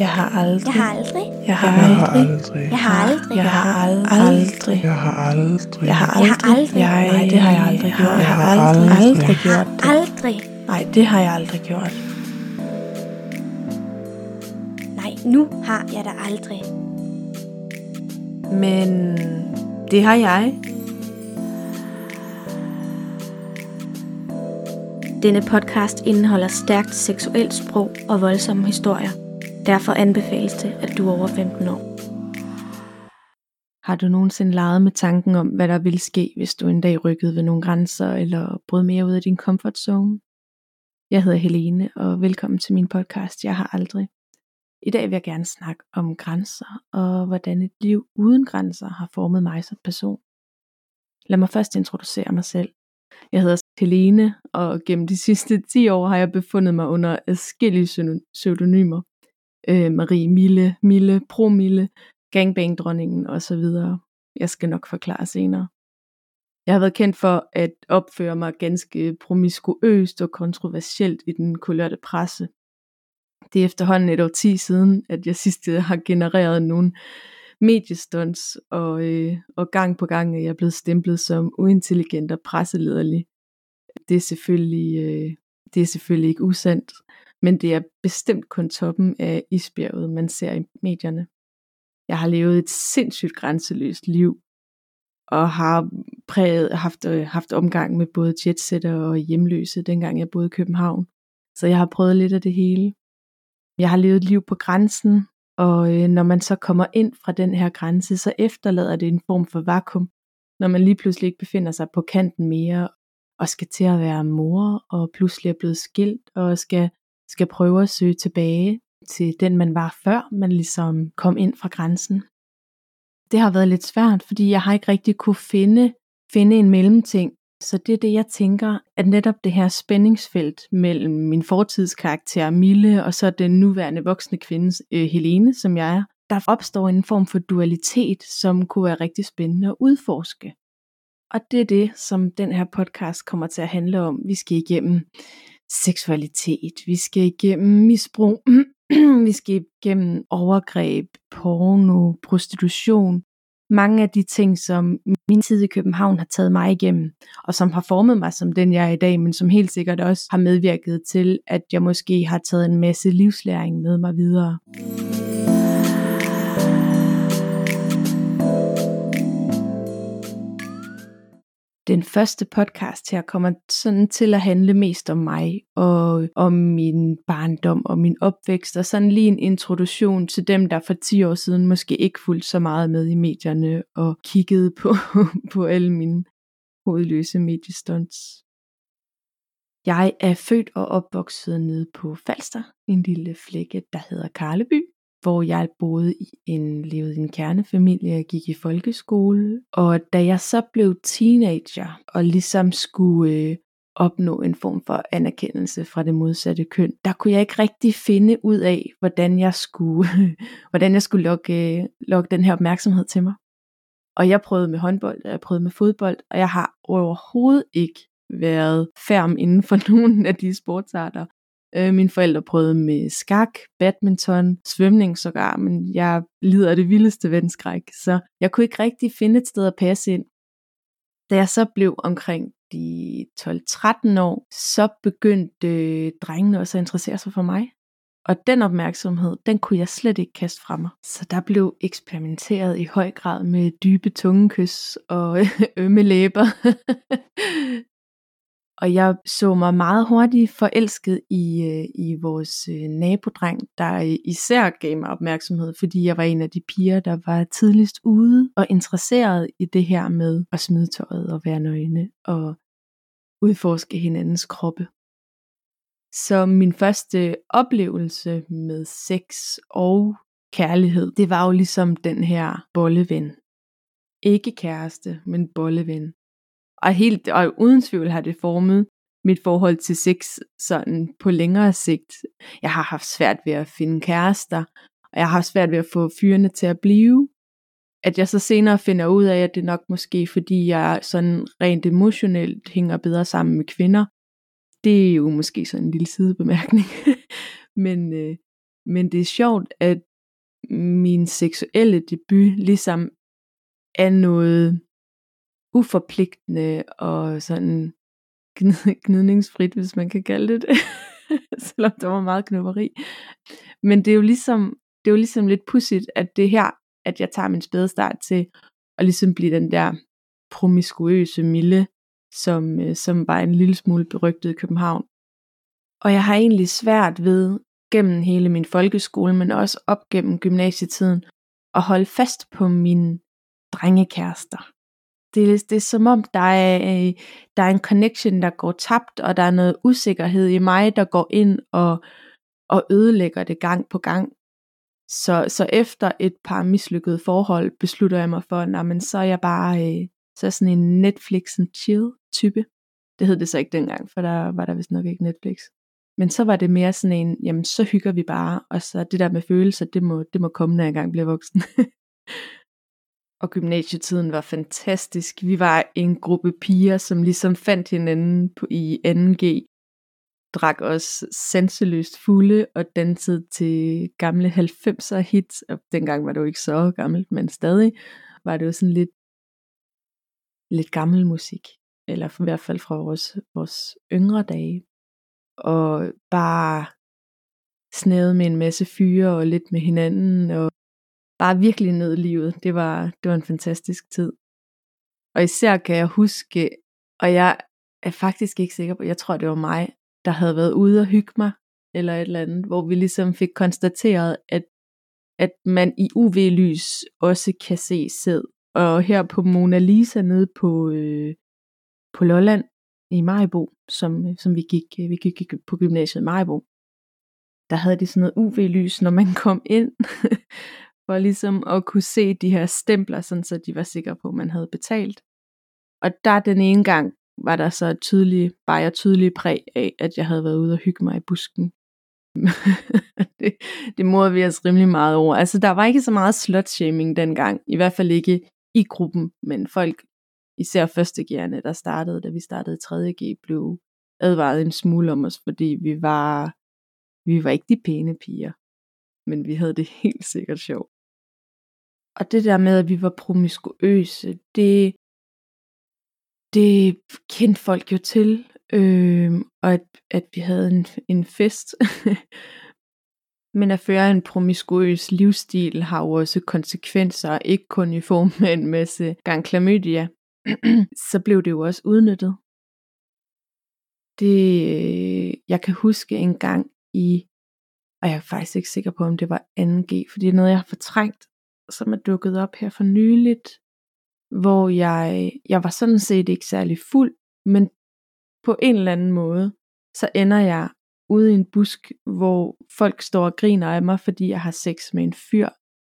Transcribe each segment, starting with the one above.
Jeg har aldrig. Jeg har aldrig. Jeg har Jeg har aldrig. aldrig. Jeg har aldrig. Jeg har aldrig. Jeg har aldrig. Jeg har Jeg har aldrig. aldrig. Jeg, nej, det har jeg aldrig gjort. Jeg har Jeg har aldrig, aldrig. aldrig gjort det. Aldrig. Nej, det har jeg aldrig gjort. Nej, nu har jeg da aldrig. Men det har jeg. Denne podcast indeholder stærkt seksuelt sprog og voldsomme historier. Derfor anbefales det, at du er over 15 år. Har du nogensinde leget med tanken om, hvad der ville ske, hvis du en dag rykkede ved nogle grænser eller brød mere ud af din comfort zone? Jeg hedder Helene, og velkommen til min podcast Jeg har aldrig. I dag vil jeg gerne snakke om grænser, og hvordan et liv uden grænser har formet mig som person. Lad mig først introducere mig selv. Jeg hedder Helene, og gennem de sidste 10 år har jeg befundet mig under adskillige pseudonymer. Øh, Marie Mille, Mille, Promille, gangbang-dronningen osv. Jeg skal nok forklare senere. Jeg har været kendt for at opføre mig ganske promiskuøst og kontroversielt i den kulørte presse. Det er efterhånden et år ti siden, at jeg sidst har genereret nogle mediestunts, og, øh, og gang på gang er jeg blevet stemplet som uintelligent og presselederlig. Det er selvfølgelig, øh, det er selvfølgelig ikke usandt, men det er bestemt kun toppen af isbjerget, man ser i medierne. Jeg har levet et sindssygt grænseløst liv, og har præget, haft, øh, haft omgang med både jetsetter og hjemløse, dengang jeg boede i København. Så jeg har prøvet lidt af det hele. Jeg har levet et liv på grænsen, og øh, når man så kommer ind fra den her grænse, så efterlader det en form for vakuum, når man lige pludselig ikke befinder sig på kanten mere, og skal til at være mor, og pludselig er blevet skilt, og skal, skal prøve at søge tilbage til den, man var før, man ligesom kom ind fra grænsen. Det har været lidt svært, fordi jeg har ikke rigtig kunne finde, finde en mellemting. Så det er det, jeg tænker, at netop det her spændingsfelt mellem min fortidskarakter Mille, og så den nuværende voksne kvinde øh, Helene, som jeg er, der opstår en form for dualitet, som kunne være rigtig spændende at udforske. Og det er det, som den her podcast kommer til at handle om. Vi skal igennem seksualitet, vi skal igennem misbrug, vi skal igennem overgreb, porno, prostitution. Mange af de ting, som min tid i København har taget mig igennem, og som har formet mig som den jeg er i dag, men som helt sikkert også har medvirket til, at jeg måske har taget en masse livslæring med mig videre. Den første podcast her kommer sådan til at handle mest om mig og om min barndom og min opvækst og sådan lige en introduktion til dem, der for 10 år siden måske ikke fulgte så meget med i medierne og kiggede på, på alle mine hovedløse mediestunts. Jeg er født og opvokset nede på Falster, en lille flække, der hedder Karleby, hvor jeg boede i en, levede i en kernefamilie, jeg gik i folkeskole, og da jeg så blev teenager, og ligesom skulle øh, opnå en form for anerkendelse fra det modsatte køn, der kunne jeg ikke rigtig finde ud af, hvordan jeg skulle, hvordan jeg skulle lokke, øh, lokke den her opmærksomhed til mig. Og jeg prøvede med håndbold, og jeg prøvede med fodbold, og jeg har overhovedet ikke været færm inden for nogen af de sportsarter. Øh, mine forældre prøvede med skak, badminton, svømning sågar, men jeg lider af det vildeste venskræk, så jeg kunne ikke rigtig finde et sted at passe ind. Da jeg så blev omkring de 12-13 år, så begyndte øh, drengene også at interessere sig for mig. Og den opmærksomhed, den kunne jeg slet ikke kaste fra mig. Så der blev eksperimenteret i høj grad med dybe tungekys og ømme læber. Og jeg så mig meget hurtigt forelsket i, øh, i vores øh, nabodreng, der øh, især gav mig opmærksomhed, fordi jeg var en af de piger, der var tidligst ude og interesseret i det her med at smide tøjet og være nøgne og udforske hinandens kroppe. Så min første oplevelse med sex og kærlighed, det var jo ligesom den her bolleven. Ikke kæreste, men bolleven. Og helt og uden tvivl har det formet mit forhold til sex sådan på længere sigt. Jeg har haft svært ved at finde kærester, og jeg har haft svært ved at få fyrene til at blive. At jeg så senere finder ud af, at det nok måske fordi jeg sådan rent emotionelt hænger bedre sammen med kvinder. Det er jo måske sådan en lille sidebemærkning. Men øh, Men det er sjovt, at min seksuelle debut ligesom er noget uforpligtende og sådan gnidningsfrit, hvis man kan kalde det det. Selvom der var meget knupperi. Men det er jo ligesom, det er jo ligesom lidt pudsigt, at det er her, at jeg tager min spædestart til at ligesom blive den der promiskuøse Mille, som, øh, som var en lille smule berygtet i København. Og jeg har egentlig svært ved gennem hele min folkeskole, men også op gennem gymnasietiden, at holde fast på mine drengekærester. Det det er som om, der er, øh, der er en connection, der går tabt, og der er noget usikkerhed i mig, der går ind og, og ødelægger det gang på gang. Så, så efter et par mislykkede forhold, beslutter jeg mig for, at så er jeg bare øh, så er sådan en Netflix and chill type. Det hed det så ikke dengang, for der var der vist nok ikke Netflix. Men så var det mere sådan en, jamen så hygger vi bare, og så det der med følelser, det må, det må komme, når jeg engang bliver voksen. og gymnasietiden var fantastisk. Vi var en gruppe piger, som ligesom fandt hinanden på, i 2G, drak os sanseløst fulde og dansede til gamle 90'er hits. Og dengang var det jo ikke så gammelt, men stadig var det jo sådan lidt, lidt gammel musik. Eller i hvert fald fra vores, vores yngre dage. Og bare snævet med en masse fyre og lidt med hinanden, og bare virkelig ned i livet. Det var, det var en fantastisk tid. Og især kan jeg huske, og jeg er faktisk ikke sikker på, jeg tror det var mig, der havde været ude og hygge mig, eller et eller andet, hvor vi ligesom fik konstateret, at, at man i UV-lys også kan se sæd. Og her på Mona Lisa nede på, øh, på Lolland i Majbo, som, øh, som vi gik, øh, vi gik på gymnasiet i Majbo, der havde de sådan noget UV-lys, når man kom ind, for ligesom at kunne se de her stempler, sådan så de var sikre på, at man havde betalt. Og der den ene gang var der så tydelig, bare jeg tydelige præg af, at jeg havde været ude og hygge mig i busken. det, det morede vi os rimelig meget over. Altså der var ikke så meget slutshaming dengang, i hvert fald ikke i gruppen, men folk, især første der startede, da vi startede 3. G, blev advaret en smule om os, fordi vi var, vi var ikke de pæne piger, men vi havde det helt sikkert sjovt. Og det der med, at vi var promiskuøse, det, det kendte folk jo til, øh, og at, at vi havde en, en fest. Men at føre en promiskuøs livsstil har jo også konsekvenser, ikke kun i form af en masse gang klamydia. så blev det jo også udnyttet. Det, jeg kan huske en gang i, og jeg er faktisk ikke sikker på, om det var 2G, fordi det er noget, jeg har fortrængt, som er dukket op her for nyligt, hvor jeg, jeg var sådan set ikke særlig fuld, men på en eller anden måde, så ender jeg ude i en busk, hvor folk står og griner af mig, fordi jeg har sex med en fyr.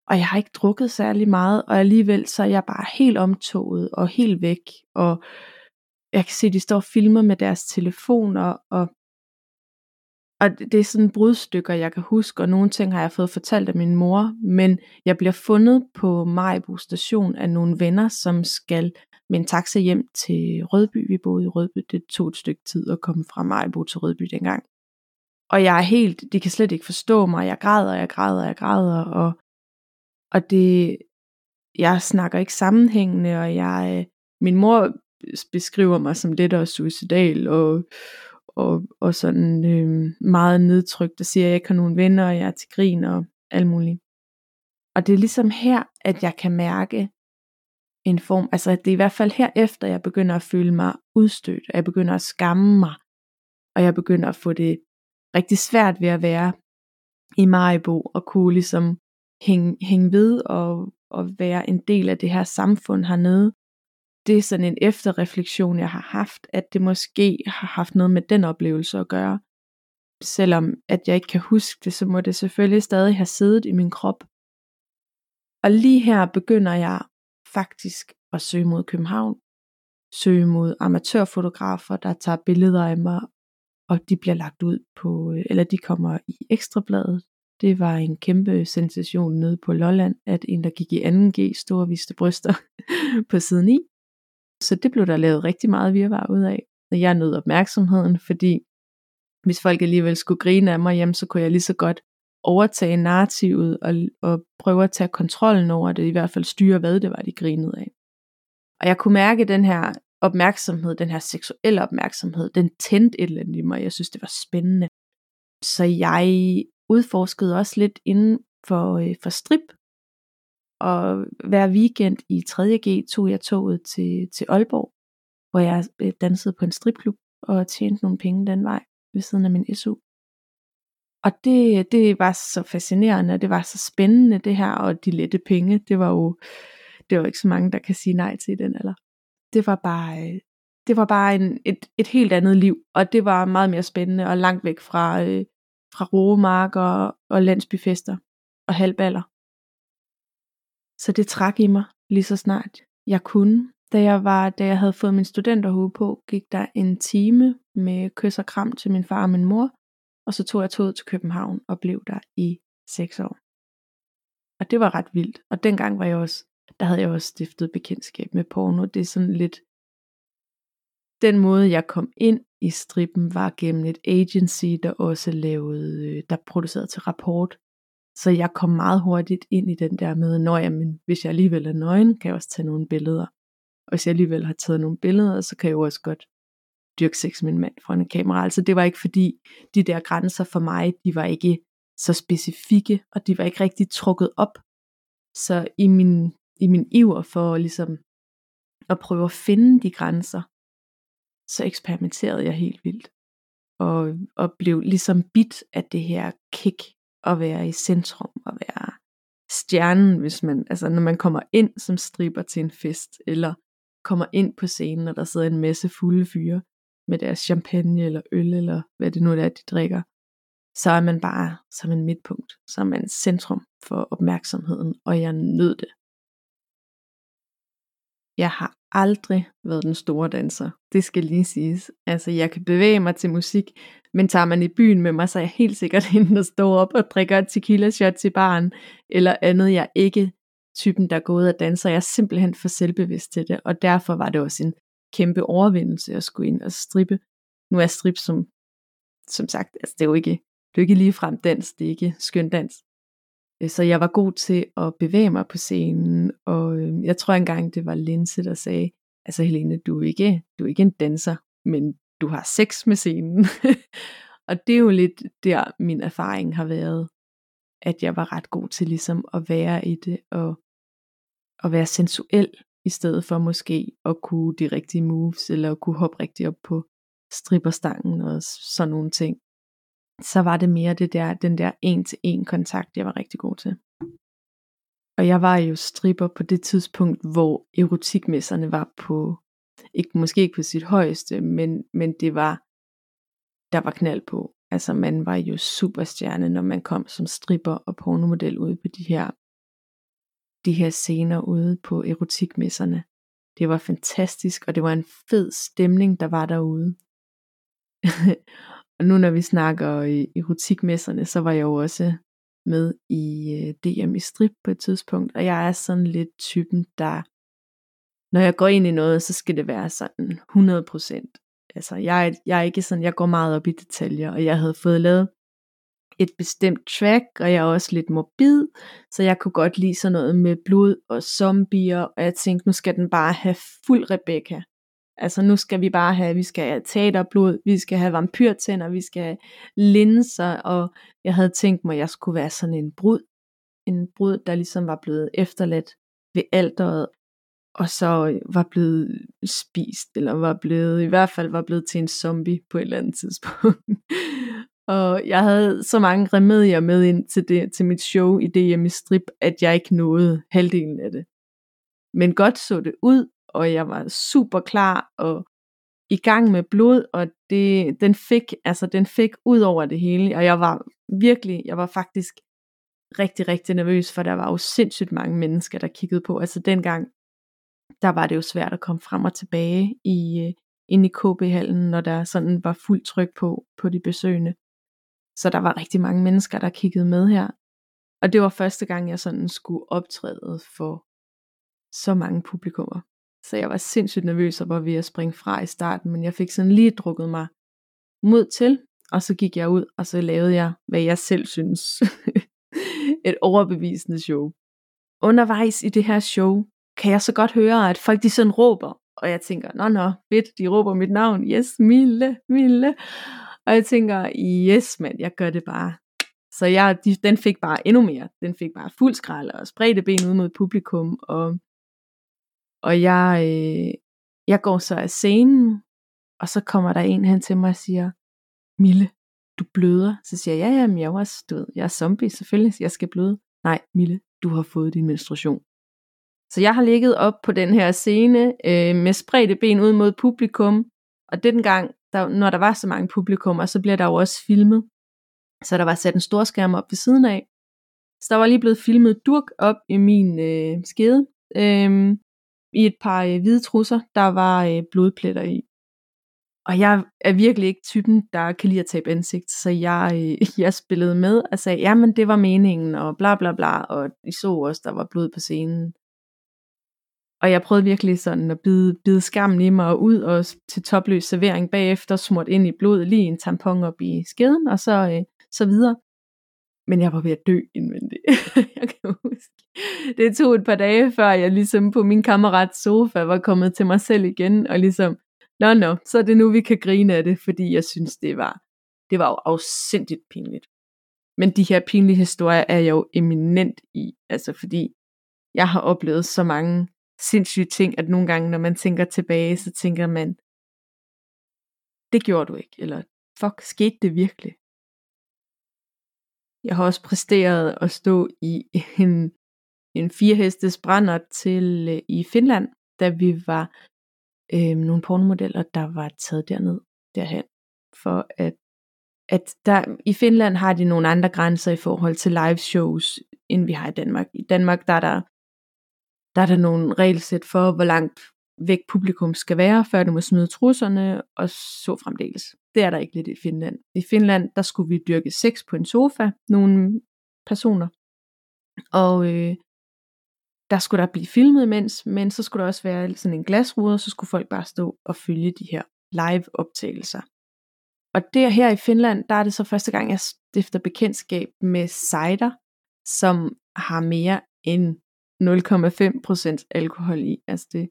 Og jeg har ikke drukket særlig meget, og alligevel så er jeg bare helt omtoget og helt væk. Og jeg kan se, at de står og filmer med deres telefoner, og og det er sådan brudstykker, jeg kan huske, og nogle ting har jeg fået fortalt af min mor, men jeg bliver fundet på Majbo station af nogle venner, som skal med en taxa hjem til Rødby. Vi boede i Rødby, det tog et stykke tid at komme fra Majbo til Rødby dengang. Og jeg er helt, de kan slet ikke forstå mig, jeg græder, jeg græder, jeg græder, og, og det, jeg snakker ikke sammenhængende, og jeg, øh, min mor beskriver mig som lidt og suicidal, og, og, og sådan øh, meget nedtrykt, og siger, at jeg ikke har nogen venner, og jeg er til grin og alt muligt. Og det er ligesom her, at jeg kan mærke en form, altså det er i hvert fald her efter, jeg begynder at føle mig udstødt, og jeg begynder at skamme mig, og jeg begynder at få det rigtig svært ved at være i Maribo, og kunne ligesom hænge, hænge ved og, og være en del af det her samfund hernede, det er sådan en efterreflektion, jeg har haft, at det måske har haft noget med den oplevelse at gøre. Selvom at jeg ikke kan huske det, så må det selvfølgelig stadig have siddet i min krop. Og lige her begynder jeg faktisk at søge mod København, søge mod amatørfotografer, der tager billeder af mig, og de bliver lagt ud på, øh, eller de kommer i ekstrabladet. Det var en kæmpe sensation nede på Lolland, at en, der gik i 2G, store viste bryster på siden i. Så det blev der lavet rigtig meget virvar ud af. Og jeg nød opmærksomheden, fordi hvis folk alligevel skulle grine af mig, hjemme, så kunne jeg lige så godt overtage narrativet og, og prøve at tage kontrollen over det, i hvert fald styre, hvad det var, de grinede af. Og jeg kunne mærke den her opmærksomhed, den her seksuelle opmærksomhed, den tændte et eller andet i mig. Jeg synes, det var spændende. Så jeg udforskede også lidt inden for, øh, for strip. Og hver weekend i 3.G tog jeg toget til, til Aalborg, hvor jeg øh, dansede på en stripklub og tjente nogle penge den vej ved siden af min SU. Og det, det var så fascinerende, og det var så spændende det her, og de lette penge, det var jo det var ikke så mange, der kan sige nej til den alder. Det var bare, øh, det var bare en, et, et helt andet liv, og det var meget mere spændende og langt væk fra, øh, fra roemarker og landsbyfester og halvballer. Så det trak i mig lige så snart jeg kunne. Da jeg, var, da jeg havde fået min studenterhue på, gik der en time med kys og kram til min far og min mor, og så tog jeg toget til København og blev der i seks år. Og det var ret vildt. Og dengang var jeg også, der havde jeg også stiftet bekendtskab med porno. Det er sådan lidt, den måde jeg kom ind i strippen var gennem et agency, der også lavede, øh, der producerede til rapport. Så jeg kom meget hurtigt ind i den der med, når jeg, men hvis jeg alligevel er nøgen, kan jeg også tage nogle billeder. Og hvis jeg alligevel har taget nogle billeder, så kan jeg jo også godt dyrke sex med en mand foran en kamera. Altså det var ikke fordi, de der grænser for mig, de var ikke så specifikke, og de var ikke rigtig trukket op. Så i min, i min iver for ligesom at prøve at finde de grænser, så eksperimenterede jeg helt vildt. Og, og blev ligesom bit af det her kick at være i centrum, og være stjernen, hvis man, altså når man kommer ind som striber til en fest, eller kommer ind på scenen, og der sidder en masse fulde fyre med deres champagne eller øl, eller hvad det nu er, de drikker, så er man bare som en midtpunkt, så er man centrum for opmærksomheden, og jeg nød det. Jeg har aldrig været den store danser. Det skal lige siges. Altså, jeg kan bevæge mig til musik, men tager man i byen med mig, så er jeg helt sikkert hende, der står op og drikker et tequila shot til baren, eller andet. Jeg er ikke typen, der går ud og danser. Jeg er simpelthen for selvbevidst til det, og derfor var det også en kæmpe overvindelse at skulle ind og strippe. Nu er strip som, som sagt, altså det er jo ikke, det er jo ikke ligefrem dans, det er ikke skøn dans. Øh, så jeg var god til at bevæge mig på scenen, og øh, jeg tror engang, det var Linse, der sagde, altså Helene, du er ikke, du er ikke en danser, men du har sex med scenen. og det er jo lidt der, min erfaring har været, at jeg var ret god til ligesom at være i det, og, og være sensuel, i stedet for måske at kunne de rigtige moves, eller at kunne hoppe rigtig op på stripperstangen og sådan nogle ting så var det mere det der, den der en-til-en kontakt, jeg var rigtig god til. Og jeg var jo stripper på det tidspunkt, hvor erotikmesserne var på, ikke, måske ikke på sit højeste, men, men det var, der var knald på. Altså man var jo superstjerne, når man kom som stripper og pornomodel ude på de her, de her scener ude på erotikmesserne. Det var fantastisk, og det var en fed stemning, der var derude. Og nu når vi snakker erotikmesserne, så var jeg jo også med i øh, DM i strip på et tidspunkt, og jeg er sådan lidt typen, der, når jeg går ind i noget, så skal det være sådan 100%. Altså, jeg, jeg er ikke sådan, jeg går meget op i detaljer, og jeg havde fået lavet et bestemt track, og jeg er også lidt morbid, så jeg kunne godt lide sådan noget med blod og zombier, og jeg tænkte, nu skal den bare have fuld Rebecca. Altså nu skal vi bare have, vi skal have teaterblod, vi skal have vampyrtænder, vi skal have linser, og jeg havde tænkt mig, at jeg skulle være sådan en brud. En brud, der ligesom var blevet efterladt ved alderet, og så var blevet spist, eller var blevet, i hvert fald var blevet til en zombie på et eller andet tidspunkt. og jeg havde så mange remedier med ind til, det, til mit show i DM i strip, at jeg ikke nåede halvdelen af det. Men godt så det ud, og jeg var super klar og i gang med blod, og det, den fik, altså den fik ud over det hele, og jeg var virkelig, jeg var faktisk rigtig, rigtig nervøs, for der var jo sindssygt mange mennesker, der kiggede på. Altså dengang, der var det jo svært at komme frem og tilbage i, øh, ind i KB-hallen, når der sådan var fuldt tryk på, på de besøgende. Så der var rigtig mange mennesker, der kiggede med her. Og det var første gang, jeg sådan skulle optræde for så mange publikummer. Så jeg var sindssygt nervøs og var ved at springe fra i starten, men jeg fik sådan lige drukket mig mod til, Og så gik jeg ud, og så lavede jeg, hvad jeg selv synes, et overbevisende show. Undervejs i det her show, kan jeg så godt høre, at folk de sådan råber, og jeg tænker, nå nå, fedt, de råber mit navn, yes, Mille, Mille. Og jeg tænker, yes mand, jeg gør det bare. Så jeg, de, den fik bare endnu mere. Den fik bare fuld skrald og spredte ben ud mod publikum. Og, og jeg, øh, jeg går så af scenen, og så kommer der en hen til mig og siger, Mille, du bløder. Så siger jeg, ja, jamen, jeg var død. jeg er zombie, selvfølgelig, jeg skal bløde. Nej, Mille, du har fået din menstruation. Så jeg har ligget op på den her scene øh, med spredte ben ud mod publikum, og den gang, der, når der var så mange publikummer, så bliver der jo også filmet. Så der var sat en stor skærm op ved siden af. Så der var lige blevet filmet durk op i min øh, skede. Øhm, i et par øh, hvide trusser, der var øh, blodpletter i. Og jeg er virkelig ikke typen, der kan lide at tabe ansigt, så jeg, øh, jeg spillede med og sagde, jamen det var meningen, og bla bla bla, og I så også, der var blod på scenen. Og jeg prøvede virkelig sådan at bide, bide skammen i mig og ud og til topløs servering bagefter, smurt ind i blod, lige en tampon op i skeden, og så, øh, så videre. Men jeg var ved at dø indvendigt. jeg kan huske. Det tog et par dage, før jeg ligesom på min kammerats sofa var kommet til mig selv igen, og ligesom, nå nå, så er det nu, vi kan grine af det, fordi jeg synes, det var, det var jo afsindigt pinligt. Men de her pinlige historier er jeg jo eminent i, altså fordi jeg har oplevet så mange sindssyge ting, at nogle gange, når man tænker tilbage, så tænker man, det gjorde du ikke, eller fuck, skete det virkelig? Jeg har også præsteret at stå i en, en firehestes brænder til øh, i Finland, da vi var øh, nogle pornomodeller, der var taget derned, derhen, for at at der, i Finland har de nogle andre grænser i forhold til live shows, end vi har i Danmark. I Danmark der er der der er der nogle regelsæt for, hvor langt væk publikum skal være, før du må smide trusserne, og så fremdeles. Det er der ikke lidt i Finland. I Finland, der skulle vi dyrke sex på en sofa, nogle personer. Og øh, der skulle der blive filmet imens, men så skulle der også være sådan en glasrude, og så skulle folk bare stå og følge de her live optagelser. Og der her i Finland, der er det så første gang, jeg stifter bekendtskab med cider, som har mere end 0,5% alkohol i. Altså det,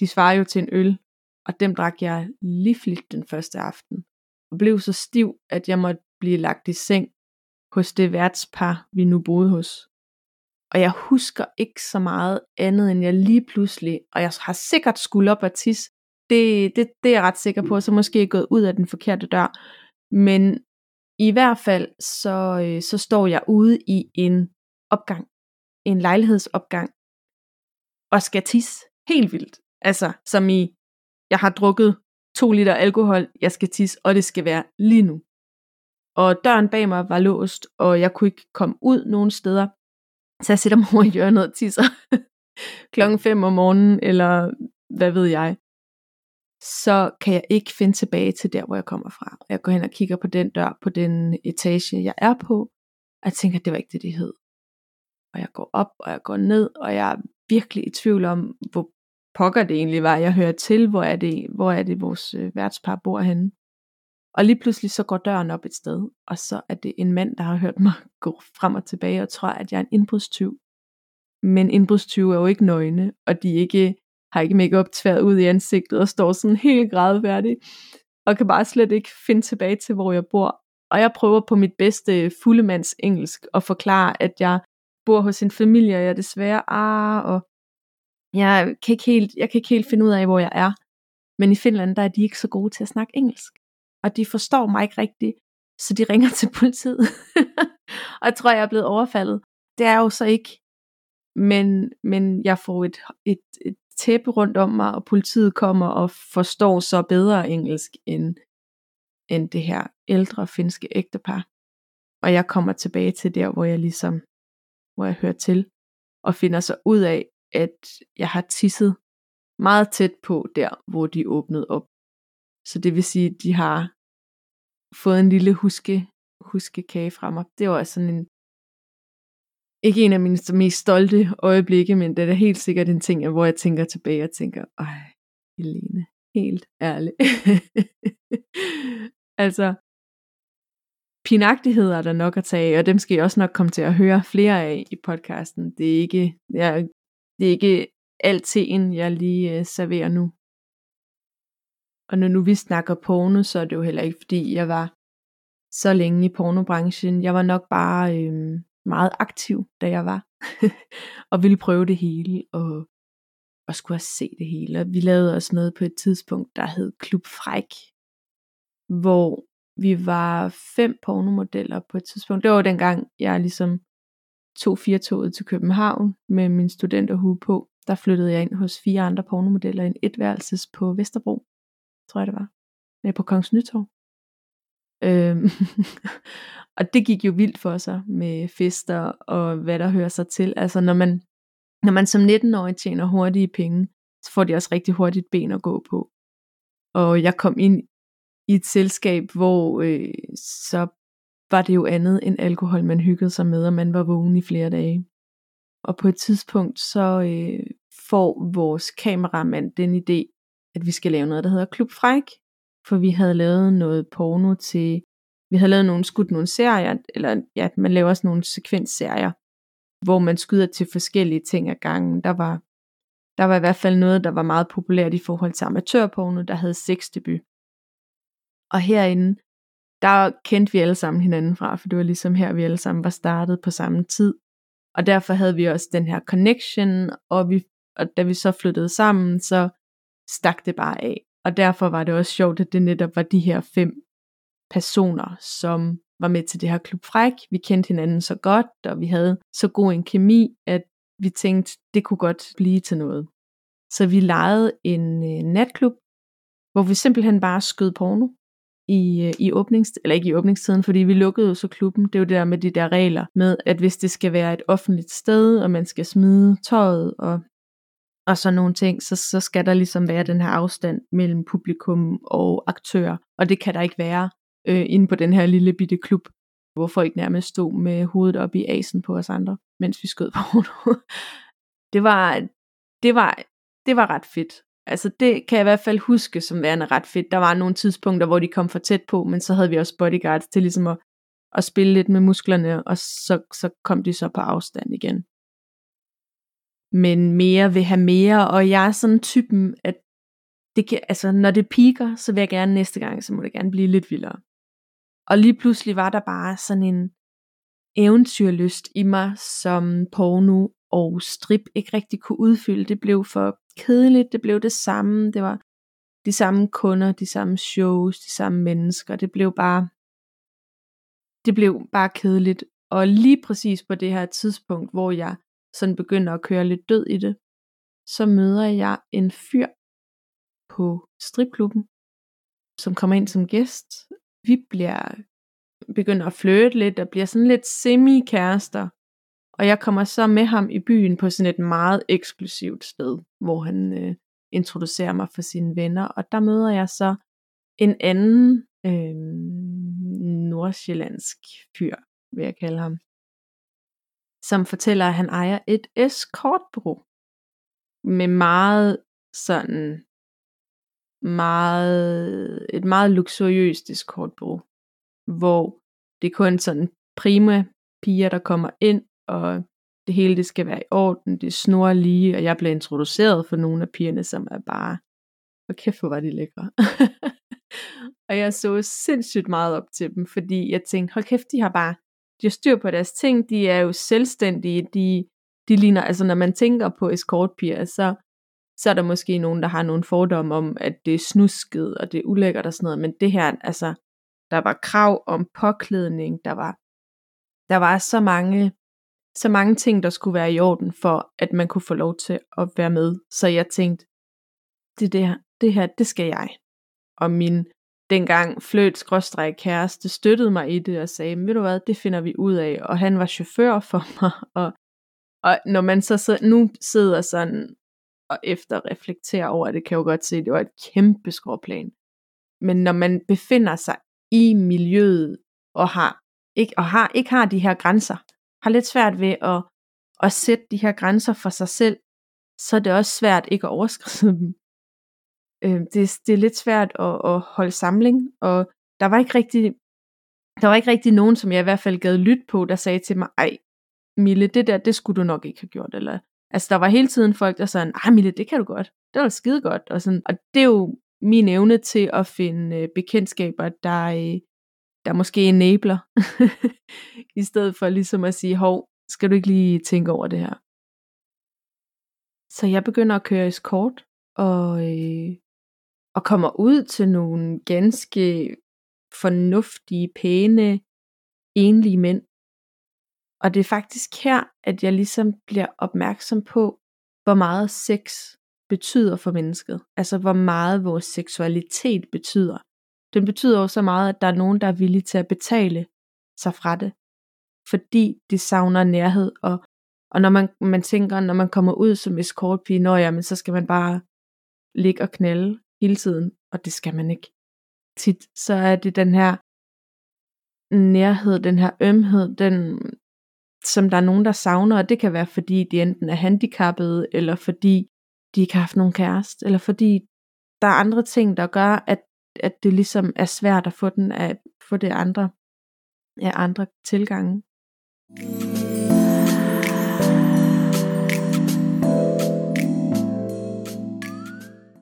de svarer jo til en øl, og dem drak jeg livligt den første aften. Og blev så stiv, at jeg måtte blive lagt i seng hos det værtspar, vi nu boede hos. Og jeg husker ikke så meget andet, end jeg lige pludselig, og jeg har sikkert skulle op og tisse, det, det, det er jeg ret sikker på, så måske er gået ud af den forkerte dør. Men i hvert fald, så, øh, så står jeg ude i en opgang en lejlighedsopgang og skal tisse helt vildt. Altså, som i, jeg har drukket to liter alkohol, jeg skal tisse, og det skal være lige nu. Og døren bag mig var låst, og jeg kunne ikke komme ud nogen steder. Så jeg sætter mig over i hjørnet og tisser klokken 5 om morgenen, eller hvad ved jeg. Så kan jeg ikke finde tilbage til der, hvor jeg kommer fra. Jeg går hen og kigger på den dør på den etage, jeg er på, og jeg tænker, at det var ikke det, det hed og jeg går op, og jeg går ned, og jeg er virkelig i tvivl om, hvor pokker det egentlig var, jeg hører til, hvor er det, hvor er det vores øh, værtspar bor henne. Og lige pludselig så går døren op et sted, og så er det en mand, der har hørt mig gå frem og tilbage og tror, at jeg er en indbrudstyv. Men indbrudstyve er jo ikke nøgne, og de ikke, har ikke make tværet ud i ansigtet og står sådan helt gradværdigt, og kan bare slet ikke finde tilbage til, hvor jeg bor. Og jeg prøver på mit bedste fuldemands engelsk at forklare, at jeg bor hos sin familie, og jeg er desværre ah, og jeg kan, ikke helt, jeg kan ikke helt finde ud af, hvor jeg er. Men i Finland, der er de ikke så gode til at snakke engelsk. Og de forstår mig ikke rigtigt, så de ringer til politiet. og jeg tror, jeg er blevet overfaldet. Det er jo så ikke. Men, men jeg får et, et, et tæppe rundt om mig, og politiet kommer og forstår så bedre engelsk end, end det her ældre finske ægtepar. Og jeg kommer tilbage til der, hvor jeg ligesom hvor jeg hører til, og finder så ud af, at jeg har tisset meget tæt på der, hvor de åbnede op. Så det vil sige, at de har fået en lille huske, huskekage fra mig. Det var sådan en, ikke en af mine mest stolte øjeblikke, men det er helt sikkert en ting, hvor jeg tænker tilbage og tænker, ej, Helene, helt ærligt. altså, pinagtigheder er der nok at tage, og dem skal I også nok komme til at høre flere af i podcasten. Det er ikke, jeg, det er ikke alt til en, jeg lige øh, serverer nu. Og når nu vi snakker porno, så er det jo heller ikke, fordi jeg var så længe i pornobranchen. Jeg var nok bare øh, meget aktiv, da jeg var. og ville prøve det hele, og, og skulle have se det hele. Og vi lavede også noget på et tidspunkt, der hed Klub Fræk, hvor vi var fem pornomodeller på et tidspunkt. Det var dengang, jeg ligesom tog firetoget til København med min studenterhue på. Der flyttede jeg ind hos fire andre pornomodeller i en etværelses på Vesterbro, tror jeg det var. Nej, på Kongens Nytorv. Øhm, og det gik jo vildt for sig med fester og hvad der hører sig til. Altså når man, når man som 19-årig tjener hurtige penge, så får de også rigtig hurtigt ben at gå på. Og jeg kom ind i et selskab, hvor øh, så var det jo andet end alkohol, man hyggede sig med, og man var vågen i flere dage. Og på et tidspunkt, så øh, får vores kameramand den idé, at vi skal lave noget, der hedder Klub Fræk, for vi havde lavet noget porno til, vi havde lavet nogle, skudt nogle serier, eller ja, man laver også nogle sekvensserier, hvor man skyder til forskellige ting ad gangen. Der var, der var i hvert fald noget, der var meget populært i forhold til amatørporno, der havde debut. Og herinde, der kendte vi alle sammen hinanden fra, for det var ligesom her, vi alle sammen var startet på samme tid. Og derfor havde vi også den her connection, og, vi, og da vi så flyttede sammen, så stak det bare af. Og derfor var det også sjovt, at det netop var de her fem personer, som var med til det her klub Fræk. Vi kendte hinanden så godt, og vi havde så god en kemi, at vi tænkte, det kunne godt blive til noget. Så vi lejede en øh, natklub, hvor vi simpelthen bare skød porno i, øh, i åbnings, eller ikke i åbningstiden, fordi vi lukkede jo så klubben. Det er jo det der med de der regler med, at hvis det skal være et offentligt sted, og man skal smide tøjet og og sådan nogle ting, så, så skal der ligesom være den her afstand mellem publikum og aktører. Og det kan der ikke være øh, inde på den her lille bitte klub, hvor folk nærmest stod med hovedet op i asen på os andre, mens vi skød på det var, det var, det var ret fedt. Altså det kan jeg i hvert fald huske som værende ret fedt. Der var nogle tidspunkter, hvor de kom for tæt på, men så havde vi også bodyguards til ligesom at, at spille lidt med musklerne, og så, så kom de så på afstand igen men mere vil have mere, og jeg er sådan typen, at det kan, altså, når det piker, så vil jeg gerne næste gang, så må det gerne blive lidt vildere. Og lige pludselig var der bare sådan en eventyrlyst i mig, som porno og strip ikke rigtig kunne udfylde. Det blev for kedeligt, det blev det samme, det var de samme kunder, de samme shows, de samme mennesker. Det blev bare, det blev bare kedeligt. Og lige præcis på det her tidspunkt, hvor jeg sådan begynder at køre lidt død i det, så møder jeg en fyr på stripklubben, som kommer ind som gæst. Vi bliver begynder at flirte lidt og bliver sådan lidt semi-kærester. Og jeg kommer så med ham i byen på sådan et meget eksklusivt sted, hvor han øh, introducerer mig for sine venner. Og der møder jeg så en anden øh, nordsjællandsk fyr, vil jeg kalde ham som fortæller, at han ejer et escortbureau med meget sådan meget, et meget luksuriøst escortbureau, hvor det er kun sådan prima piger, der kommer ind, og det hele det skal være i orden, det snor lige, og jeg blev introduceret for nogle af pigerne, som er bare, hvor kæft hvor var de lækre. og jeg så sindssygt meget op til dem, fordi jeg tænkte, hold kæft, de har bare de har styr på deres ting, de er jo selvstændige, de, de ligner, altså når man tænker på escortpiger, så, så er der måske nogen, der har nogle fordomme om, at det er snusket, og det er ulækkert og sådan noget, men det her, altså, der var krav om påklædning, der var, der var så mange, så mange ting, der skulle være i orden, for at man kunne få lov til at være med. Så jeg tænkte, det, der, det her, det skal jeg. Og min dengang fløt skråstræk kæreste støttede mig i det og sagde, ved du hvad, det finder vi ud af. Og han var chauffør for mig. Og, og når man så sidder, nu sidder sådan og efter reflekterer over det, kan jeg jo godt se, at det var et kæmpe skråplan. Men når man befinder sig i miljøet og har ikke, og har, ikke har de her grænser, har lidt svært ved at, at sætte de her grænser for sig selv, så er det også svært ikke at overskride dem øh, det, det er lidt svært at, at holde samling, og der var ikke rigtig, der var ikke rigtig nogen, som jeg i hvert fald gad lyt på, der sagde til mig, ej, Mille, det der, det skulle du nok ikke have gjort. Eller, altså, der var hele tiden folk, der sagde, ej ah, Mille, det kan du godt. Det var skide godt. Og, sådan, og det er jo min evne til at finde øh, bekendtskaber, der, øh, der måske enabler, i stedet for ligesom at sige, hov, skal du ikke lige tænke over det her? Så jeg begynder at køre escort, og, øh, og kommer ud til nogle ganske fornuftige, pæne, enlige mænd. Og det er faktisk her, at jeg ligesom bliver opmærksom på, hvor meget sex betyder for mennesket. Altså hvor meget vores seksualitet betyder. Den betyder også så meget, at der er nogen, der er villige til at betale sig fra det. Fordi de savner nærhed. Og, og når man, man tænker, når man kommer ud som escortpige, når ja, men så skal man bare ligge og knælde hele tiden. Og det skal man ikke. Tit så er det den her nærhed, den her ømhed, den, som der er nogen, der savner, og det kan være, fordi de enten er handicappede, eller fordi de ikke har haft nogen kæreste, eller fordi der er andre ting, der gør, at, at det ligesom er svært at få den af få det andre af andre tilgange.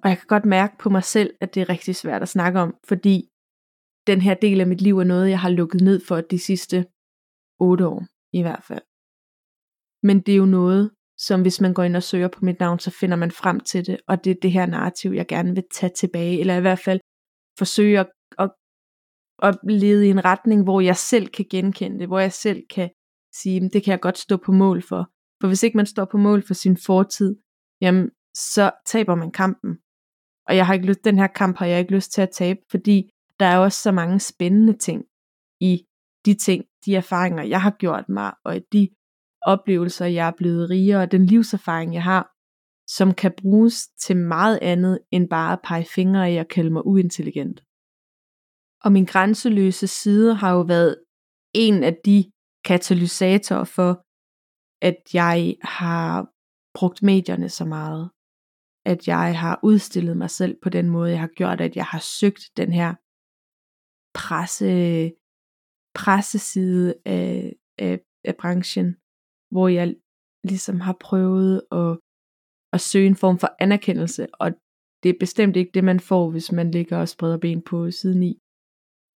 Og jeg kan godt mærke på mig selv, at det er rigtig svært at snakke om, fordi den her del af mit liv er noget, jeg har lukket ned for de sidste otte år i hvert fald. Men det er jo noget, som hvis man går ind og søger på mit navn, så finder man frem til det, og det er det her narrativ, jeg gerne vil tage tilbage, eller i hvert fald forsøge at, at, at lede i en retning, hvor jeg selv kan genkende det, hvor jeg selv kan sige, det kan jeg godt stå på mål for. For hvis ikke man står på mål for sin fortid, jamen, så taber man kampen. Og jeg har ikke lyst, den her kamp har jeg ikke lyst til at tabe, fordi der er også så mange spændende ting i de ting, de erfaringer, jeg har gjort mig, og de oplevelser, jeg er blevet rigere, og den livserfaring, jeg har, som kan bruges til meget andet end bare at pege fingre i og kalde mig uintelligent. Og min grænseløse side har jo været en af de katalysatorer for, at jeg har brugt medierne så meget. At jeg har udstillet mig selv på den måde, jeg har gjort, at jeg har søgt den her presse, presseside af, af, af branchen, hvor jeg ligesom har prøvet at, at søge en form for anerkendelse, og det er bestemt ikke det, man får, hvis man ligger og spreder ben på siden i.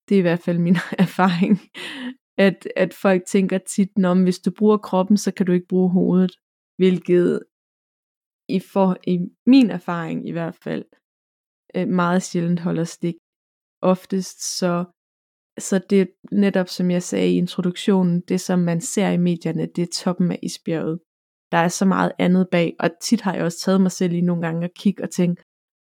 Det er i hvert fald min erfaring, at, at folk tænker tit, om hvis du bruger kroppen, så kan du ikke bruge hovedet, hvilket i, for, i min erfaring i hvert fald øh, meget sjældent holder stik. Oftest så så det netop, som jeg sagde i introduktionen, det som man ser i medierne, det er toppen af isbjerget. Der er så meget andet bag, og tit har jeg også taget mig selv i nogle gange at kigge og tænke,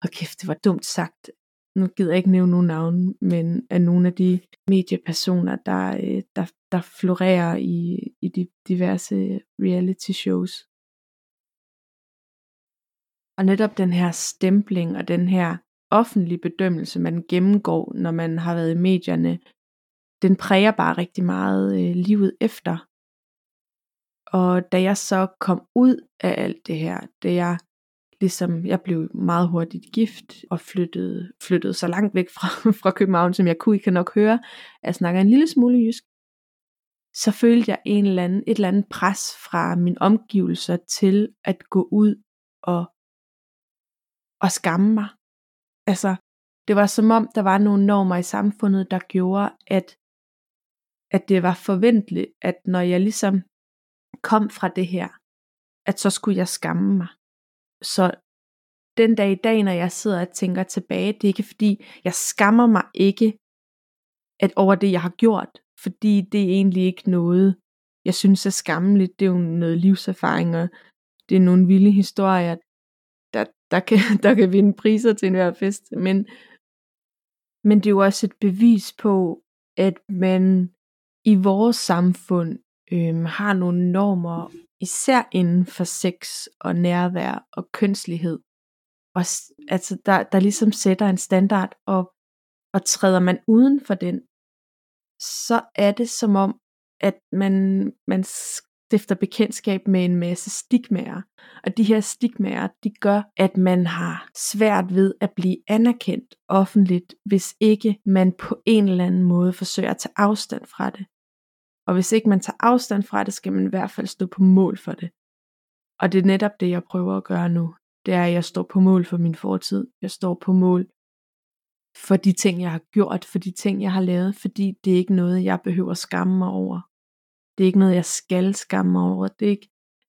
og kæft, det var dumt sagt. Nu gider jeg ikke nævne nogen navn, men af nogle af de mediepersoner, der, øh, der, der florerer i, i de diverse reality shows. Og netop den her stempling og den her offentlige bedømmelse, man gennemgår, når man har været i medierne, den præger bare rigtig meget øh, livet efter. Og da jeg så kom ud af alt det her, da jeg ligesom, jeg blev meget hurtigt gift og flyttede, flyttede så langt væk fra, fra København, som jeg kunne, I kan nok høre, at jeg snakker en lille smule jysk, så følte jeg en eller anden, et eller andet pres fra mine omgivelser til at gå ud og, og skamme mig. Altså, det var som om, der var nogle normer i samfundet, der gjorde, at, at det var forventeligt, at når jeg ligesom kom fra det her, at så skulle jeg skamme mig. Så den dag i dag, når jeg sidder og tænker tilbage, det er ikke fordi, jeg skammer mig ikke at over det, jeg har gjort, fordi det er egentlig ikke noget, jeg synes er skammeligt. Det er jo noget livserfaring, og det er nogle vilde historier, der der, kan, der kan vinde priser til enhver fest. Men, men det er jo også et bevis på, at man i vores samfund øhm, har nogle normer, især inden for sex og nærvær og kønslighed. Og, altså, der, der ligesom sætter en standard, og, og træder man uden for den, så er det som om, at man, man stifter bekendtskab med en masse stigmaer. Og de her stigmaer, de gør, at man har svært ved at blive anerkendt offentligt, hvis ikke man på en eller anden måde forsøger at tage afstand fra det. Og hvis ikke man tager afstand fra det, skal man i hvert fald stå på mål for det. Og det er netop det, jeg prøver at gøre nu. Det er, at jeg står på mål for min fortid. Jeg står på mål for de ting, jeg har gjort, for de ting, jeg har lavet, fordi det er ikke noget, jeg behøver at skamme mig over. Det er ikke noget, jeg skal skamme mig over. Det er ikke...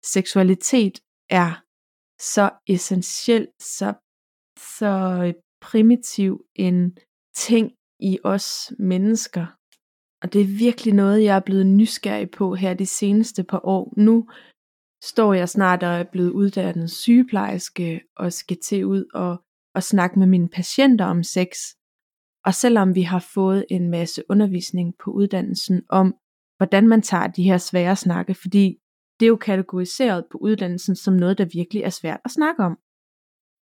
Seksualitet er så essentiel, så, så primitiv en ting i os mennesker. Og det er virkelig noget, jeg er blevet nysgerrig på her de seneste par år. Nu står jeg snart og er blevet uddannet sygeplejerske og skal til ud og, og snakke med mine patienter om sex. Og selvom vi har fået en masse undervisning på uddannelsen om, hvordan man tager de her svære snakke, fordi det er jo kategoriseret på uddannelsen som noget, der virkelig er svært at snakke om.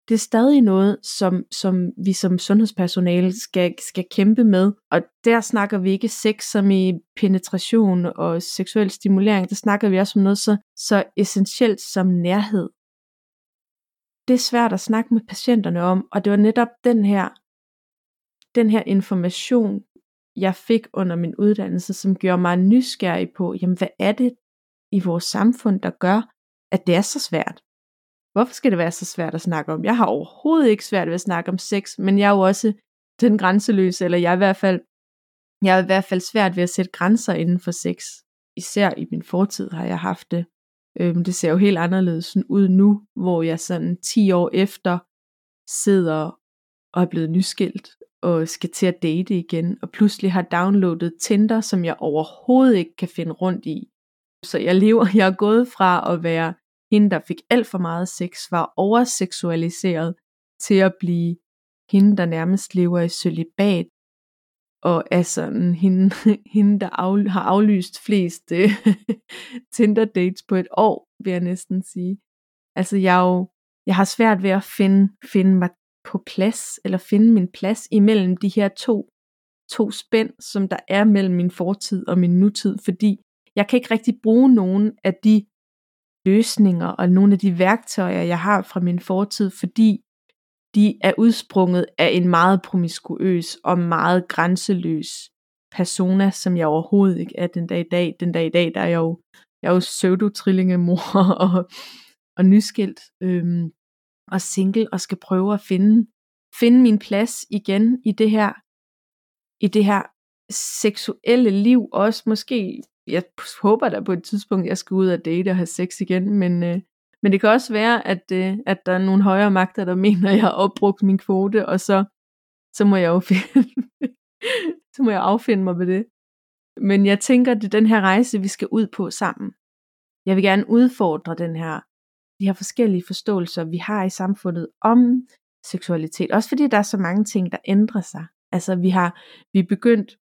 Det er stadig noget, som, som vi som sundhedspersonale skal, skal kæmpe med, og der snakker vi ikke sex som i penetration og seksuel stimulering, der snakker vi også om noget så, så essentielt som nærhed. Det er svært at snakke med patienterne om, og det var netop den her, den her information, jeg fik under min uddannelse, som gjorde mig nysgerrig på, jamen hvad er det i vores samfund, der gør, at det er så svært? Hvorfor skal det være så svært at snakke om? Jeg har overhovedet ikke svært ved at snakke om sex, men jeg er jo også den grænseløse, eller jeg er i hvert fald, jeg er i hvert fald svært ved at sætte grænser inden for sex. Især i min fortid har jeg haft det. Øhm, det ser jo helt anderledes ud nu, hvor jeg sådan 10 år efter sidder og er blevet nyskilt og skal til at date igen, og pludselig har downloadet Tinder, som jeg overhovedet ikke kan finde rundt i. Så jeg lever, jeg er gået fra at være hende, der fik alt for meget sex, var overseksualiseret til at blive hende, der nærmest lever i celibat, og er sådan hende, hende der af, har aflyst flest øh, uh, Tinder dates på et år, vil jeg næsten sige. Altså jeg, jo, jeg har svært ved at finde, finde mig på plads, eller finde min plads imellem de her to, to spænd, som der er mellem min fortid og min nutid, fordi jeg kan ikke rigtig bruge nogen af de løsninger og nogle af de værktøjer, jeg har fra min fortid, fordi de er udsprunget af en meget promiskuøs og meget grænseløs persona, som jeg overhovedet ikke er den dag i dag. Den dag i dag, der er jeg jo, jeg er jo pseudo-trillingemor og, og nyskilt øhm, og single og skal prøve at finde, finde min plads igen i det her i det her seksuelle liv også måske jeg håber da på et tidspunkt, jeg skal ud og date og have sex igen, men, øh, men det kan også være, at, øh, at der er nogle højere magter, der mener, at jeg har opbrugt min kvote, og så, så må jeg jo finde, så må jeg affinde mig med det. Men jeg tænker, det er den her rejse, vi skal ud på sammen. Jeg vil gerne udfordre den her, de her forskellige forståelser, vi har i samfundet om seksualitet. Også fordi der er så mange ting, der ændrer sig. Altså vi har vi er begyndt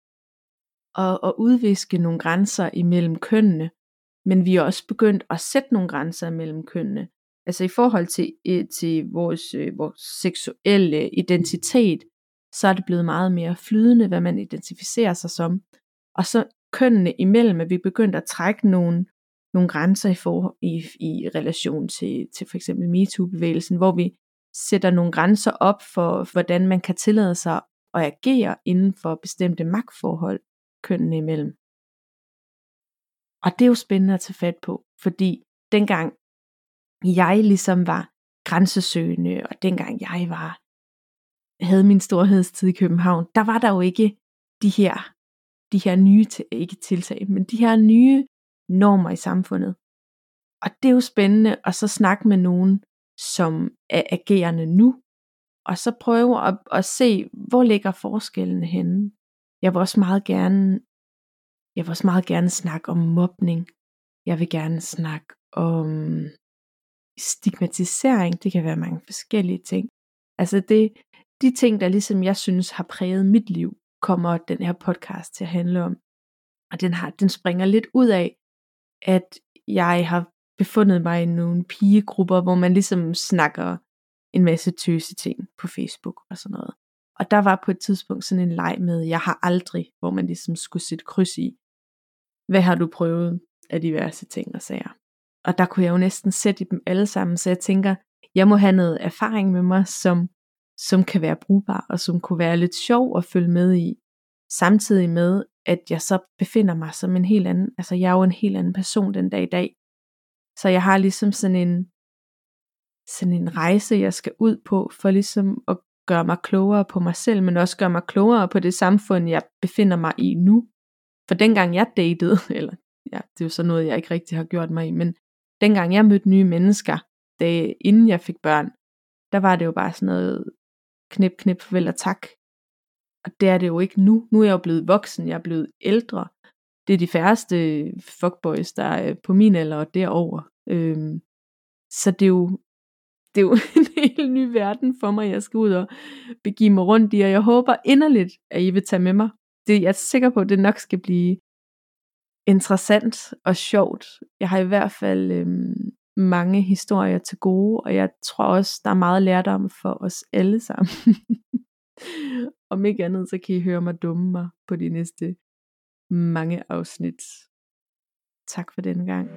og, at udviske nogle grænser imellem kønnene, men vi er også begyndt at sætte nogle grænser imellem kønnene. Altså i forhold til, til vores, øh, vores seksuelle identitet, så er det blevet meget mere flydende, hvad man identificerer sig som. Og så kønnene imellem, at vi begyndt at trække nogle, nogle grænser i, for, i, i relation til, til for eksempel MeToo-bevægelsen, hvor vi sætter nogle grænser op for, hvordan man kan tillade sig at agere inden for bestemte magtforhold kønnene imellem. Og det er jo spændende at tage fat på, fordi dengang jeg ligesom var grænsesøgende, og dengang jeg var havde min storhedstid i København, der var der jo ikke de her, de her nye, ikke tiltag, men de her nye normer i samfundet. Og det er jo spændende at så snakke med nogen, som er agerende nu, og så prøve at, at se, hvor ligger forskellene henne. Jeg vil også meget gerne, jeg vil også meget gerne snakke om mobning. Jeg vil gerne snakke om stigmatisering. Det kan være mange forskellige ting. Altså det, de ting, der ligesom jeg synes har præget mit liv, kommer den her podcast til at handle om. Og den, har, den springer lidt ud af, at jeg har befundet mig i nogle pigegrupper, hvor man ligesom snakker en masse tøse ting på Facebook og sådan noget. Og der var på et tidspunkt sådan en leg med, jeg har aldrig, hvor man ligesom skulle sætte kryds i. Hvad har du prøvet? af diverse ting og sager. Og der kunne jeg jo næsten sætte i dem alle sammen, så jeg tænker, jeg må have noget erfaring med mig, som, som kan være brugbar, og som kunne være lidt sjov at følge med i, samtidig med, at jeg så befinder mig som en helt anden, altså jeg er jo en helt anden person den dag i dag. Så jeg har ligesom sådan en, sådan en rejse, jeg skal ud på, for ligesom at gøre mig klogere på mig selv, men også gøre mig klogere på det samfund, jeg befinder mig i nu. For dengang jeg datede, eller ja, det er jo så noget, jeg ikke rigtig har gjort mig i, men dengang jeg mødte nye mennesker, da, inden jeg fik børn, der var det jo bare sådan noget knip, knip, farvel og tak. Og det er det jo ikke nu. Nu er jeg jo blevet voksen, jeg er blevet ældre. Det er de færreste fuckboys, der er på min alder og derover. Øhm, så det er jo det er jo en helt ny verden for mig, jeg skal ud og begive mig rundt i, og jeg håber inderligt, at I vil tage med mig. Det, jeg er sikker på, at det nok skal blive interessant og sjovt. Jeg har i hvert fald øhm, mange historier til gode, og jeg tror også, der er meget lærdom for os alle sammen. Om ikke andet, så kan I høre mig dumme mig på de næste mange afsnit. Tak for denne gang.